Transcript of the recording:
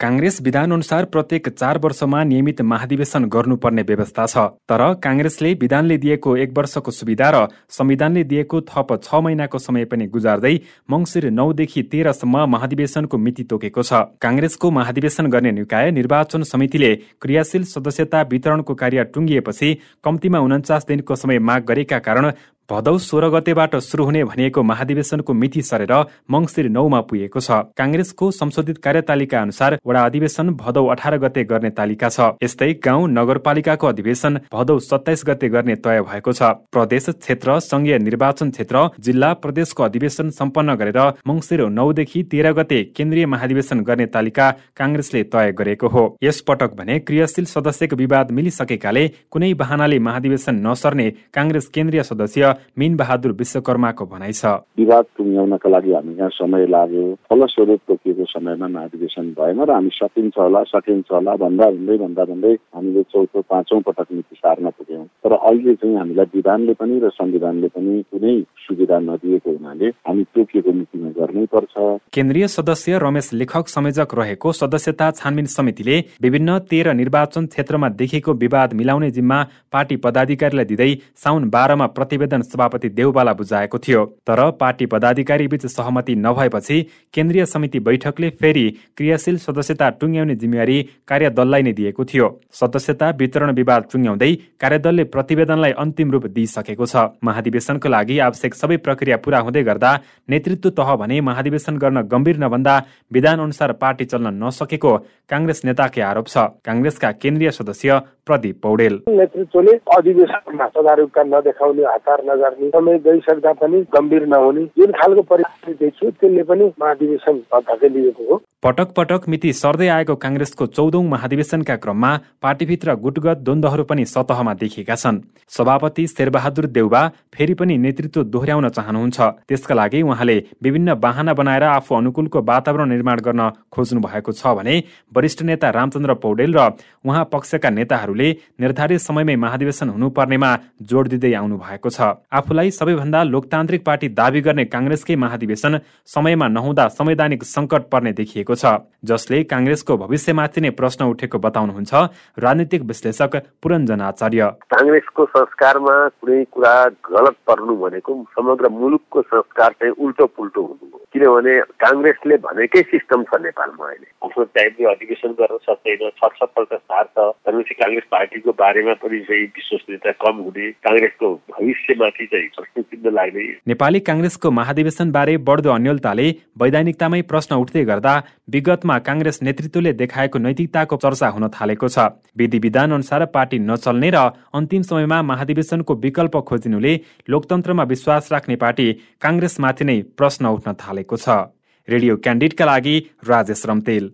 काङ्ग्रेस विधानअनुसार प्रत्येक चार वर्षमा नियमित महाधिवेशन गर्नुपर्ने व्यवस्था छ। तर काङ्ग्रेसले विधानले दिएको एक वर्षको सुविधा र संविधानले दिएको थप छ महिनाको समय पनि गुजार्दै मङ्सिर नौदेखि तेह्रसम्म महाधिवेशनको मिति तोकेको छ। काङ्ग्रेसको महाधिवेशन गर्ने निकाय निर्वाचन समितिले क्रियाशील सदस्यता वितरणको कार्य टुङ्गिएपछि कम्तीमा उन्चास दिनको समय माग गरेका कारण भदौ सोह्र गतेबाट सुरु हुने भनिएको महाधिवेशनको मिति सरेर मङ्सिर नौमा पुगेको छ। काङ्ग्रेसको संशोधित कार्यतालिका अनुसार वडा अधिवेशन भदौ अठार गते गर्ने तालिका छ। यस्तै गाउँ नगरपालिकाको अधिवेशन भदौ सत्ताइस गते गर्ने तय भएको छ। प्रदेश क्षेत्र संघीय निर्वाचन क्षेत्र जिल्ला प्रदेशको अधिवेशन सम्पन्न गरेर मङ्सिर नौदेखि तेह्र गते केन्द्रीय महाधिवेशन गर्ने तालिका काङ्ग्रेसले तय गरेको हो। यस पटक भने क्रियाशील सदस्यको विवाद मिलिसकेकाले कुनै बहानाले महाधिवेशन नसर्ने काङ्ग्रेस केन्द्रीय सदस्य मिन बहादुर विश्वकर्माको भनाइ छ। विवाद टुङ्ग्याउनका लागि हामी यहाँ समय लाग्यो। फलस्वरूप तोकिएको समयमा महाधिवेशन भएन र हामी सकिन्छ होला सकिन्छ होला भन्दा भन्दै भन्दा भन्दै हामीले चौथो पाँचौँ पटक नीति सार्न पुग्यौँ। तर अहिले चाहिँ हामीलाई विधानले पनि र संविधानले पनि कुनै सुविधा नदिएको हुनाले हामी तोकिएको नीतिमा गर्नै पर्छ। केन्द्रीय सदस्य रमेश लेखक संयोजक रहेको सदस्यता छानबिन समितिले विभिन्न तेह्र निर्वाचन क्षेत्रमा देखेको विवाद मिलाउने जिम्मा पार्टी पदाधिकारीलाई दिँदै साउन बाह्रमा प्रतिवेदन सभापति देउबाला बुझाएको थियो। तर पार्टी पदाधिकारी बीच सहमति नभएपछि केन्द्रीय समिति बैठकले फेरि क्रियाशील सदस्यता टुङ्ग्याउने जिम्मेवारी कार्यदललाई नै दिएको थियो। सदस्यता वितरण विवाद टुङ्ग्याउँदै कार्यदलले प्रतिवेदनलाई अन्तिम रूप दिइसकेको छ। महाधिवेशनको लागि आवश्यक सबै प्रक्रिया पूरा हुँदै गर्दा नेतृत्व तह भने महाधिवेशन गर्न गम्भीर नभन्दा विधान अनुसार पार्टी चल्न नसकेको काङ्ग्रेस नेताकै आरोप छ। काङ्ग्रेसका केन्द्रीय सदस्य प्रदीप पौडेल। नेतृत्वले अधिवेशनमा नदेखाउने नगर्ने समय गइसक्दा पनि गम्भीर नहुने जुन खालको परिस्थिति देखियो त्यसले पनि महाधिवेशन धकेलिएको हो। पटक पटक मिति सर्दै आएको काङ्ग्रेसको चौधौं महाधिवेशनका क्रममा पार्टीभित्र गुटगत द्वन्द्वहरू पनि सतहमा देखिएका छन्। सभापति शेरबहादुर देउबा फेरि पनि नेतृत्व दोहोऱ्याउन चाहनुहुन्छ। त्यसका लागि उहाँले विभिन्न बाहना बनाएर आफू अनुकूलको वातावरण निर्माण गर्न खोज्नु भएको छ भने वरिष्ठ नेता रामचन्द्र पौडेल र उहाँ पक्षका नेताहरूले निर्धारित समयमै महाधिवेशन हुनुपर्नेमा जोड दिँदै आउनु भएको छ। आफूलाई सबैभन्दा लोकतान्त्रिक पार्टी दावी गर्ने काङ्ग्रेसकै महाधिवेशन समयमा नहुँदा संवैधानिक सङ्कट पर्ने देखिएको छ। जसले काङ्ग्रेसको भविष्यमाथि नै प्रश्न उठेको बताउनुहुन्छ राजनीतिक विश्लेषक पुरञ्जन आचार्य। काङ्ग्रेसको संस्कारमा कुनै कुरा गलत पर्नु भनेको समग्र मुलुकको संस्कार चाहिँ उल्टो पुल्टो हुनु हो। किनभने काङ्ग्रेसले भनेकै सिस्टम छ नेपालमा अहिले। आफ्नो टाइमले अधिवेशन गर्न सक्दैन छ छपल्ट सार्छ भनेपछि काङ्ग्रेस पार्टीको बारेमा पनि चाहिँ विश्वसनीयता कम हुने काङ्ग्रेसको भविष्यमाथि चाहिँ प्रश्न चिन्ह लाग्ने। नेपाली काङ्ग्रेसको महाधिवेशन बारे बढ्दो अन्यलताले वैधानिकतामै प्रश्न उठ्दै गर्दा विगतमा काङ्ग्रेस नेतृत्वले देखाएको नैतिकताको चर्चा हुन थालेको छ। विधि विधान अनुसार पार्टी नचल्ने र अन्तिम समयमा महाधिवेशनको विकल्प खोजिनुले लोकतन्त्रमा विश्वास राख्ने पार्टी काङ्ग्रेसमाथि नै प्रश्न उठ्न थालेको छ। रेडियो क्यान्डिडका लागि राजेश रम्तेल।